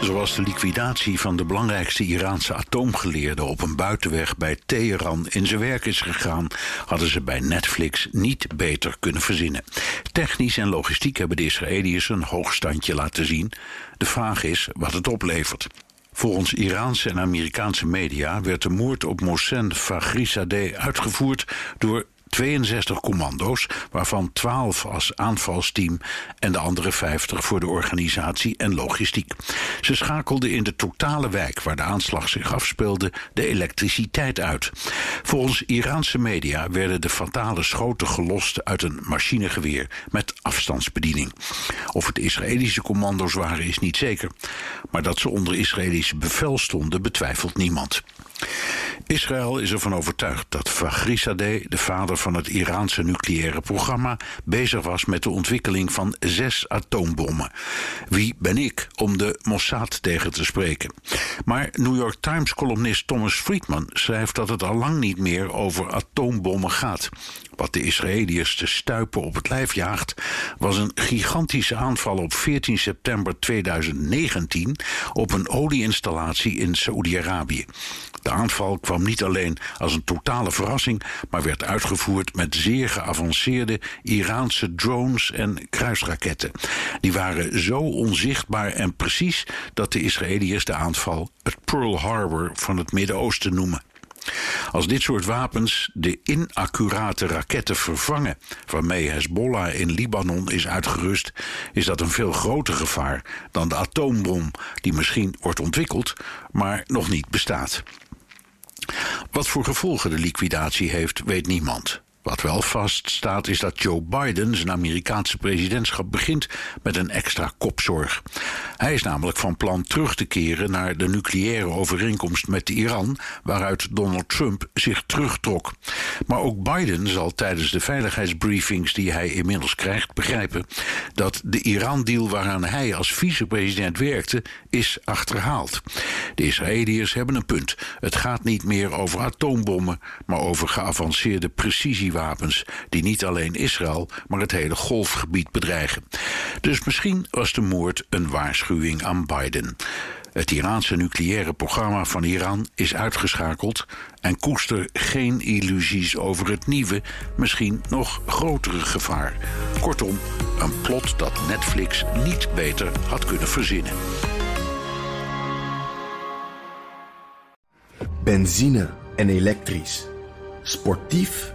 Zoals de liquidatie van de belangrijkste Iraanse atoomgeleerde op een buitenweg bij Teheran in zijn werk is gegaan, hadden ze bij Netflix niet beter kunnen verzinnen. Technisch en logistiek hebben de Israëliërs een hoogstandje laten zien. De vraag is wat het oplevert. Volgens Iraanse en Amerikaanse media werd de moord op Mohsen Faghrizadeh uitgevoerd door 62 commando's, waarvan 12 als aanvalsteam en de andere 50 voor de organisatie en logistiek. Ze schakelden in de totale wijk waar de aanslag zich afspeelde de elektriciteit uit. Volgens Iraanse media werden de fatale schoten gelost uit een machinegeweer met afstandsbediening. Of het Israëlische commando's waren is niet zeker, maar dat ze onder Israëlisch bevel stonden betwijfelt niemand. Israël is ervan overtuigd dat Faghrizadeh, de vader van het Iraanse nucleaire programma, bezig was met de ontwikkeling van zes atoombommen. Wie ben ik om de Mossad tegen te spreken? Maar New York Times-columnist Thomas Friedman schrijft dat het al lang niet meer over atoombommen gaat. Wat de Israëliërs te stuipen op het lijf jaagt, was een gigantische aanval op 14 september 2019 op een olieinstallatie in Saoedi-Arabië. De aanval kwam niet alleen als een totale verrassing, maar werd uitgevoerd met zeer geavanceerde Iraanse drones en kruisraketten. Die waren zo onzichtbaar en precies dat de Israëliërs de aanval het Pearl Harbor van het Midden-Oosten noemen. Als dit soort wapens de inaccurate raketten vervangen waarmee Hezbollah in Libanon is uitgerust, is dat een veel groter gevaar dan de atoombom die misschien wordt ontwikkeld, maar nog niet bestaat. Wat voor gevolgen de liquidatie heeft, weet niemand. Wat wel vaststaat is dat Joe Biden zijn Amerikaanse presidentschap begint met een extra kopzorg. Hij is namelijk van plan terug te keren naar de nucleaire overeenkomst met Iran, waaruit Donald Trump zich terugtrok. Maar ook Biden zal tijdens de veiligheidsbriefings die hij inmiddels krijgt begrijpen dat de Iran-deal waaraan hij als vicepresident werkte is achterhaald. De Israëliërs hebben een punt. Het gaat niet meer over atoombommen, maar over geavanceerde precisie die niet alleen Israël, maar het hele golfgebied bedreigen. Dus misschien was de moord een waarschuwing aan Biden. Het Iraanse nucleaire programma van Iran is uitgeschakeld en koester geen illusies over het nieuwe, misschien nog grotere gevaar. Kortom, een plot dat Netflix niet beter had kunnen verzinnen. Benzine en elektrisch. Sportief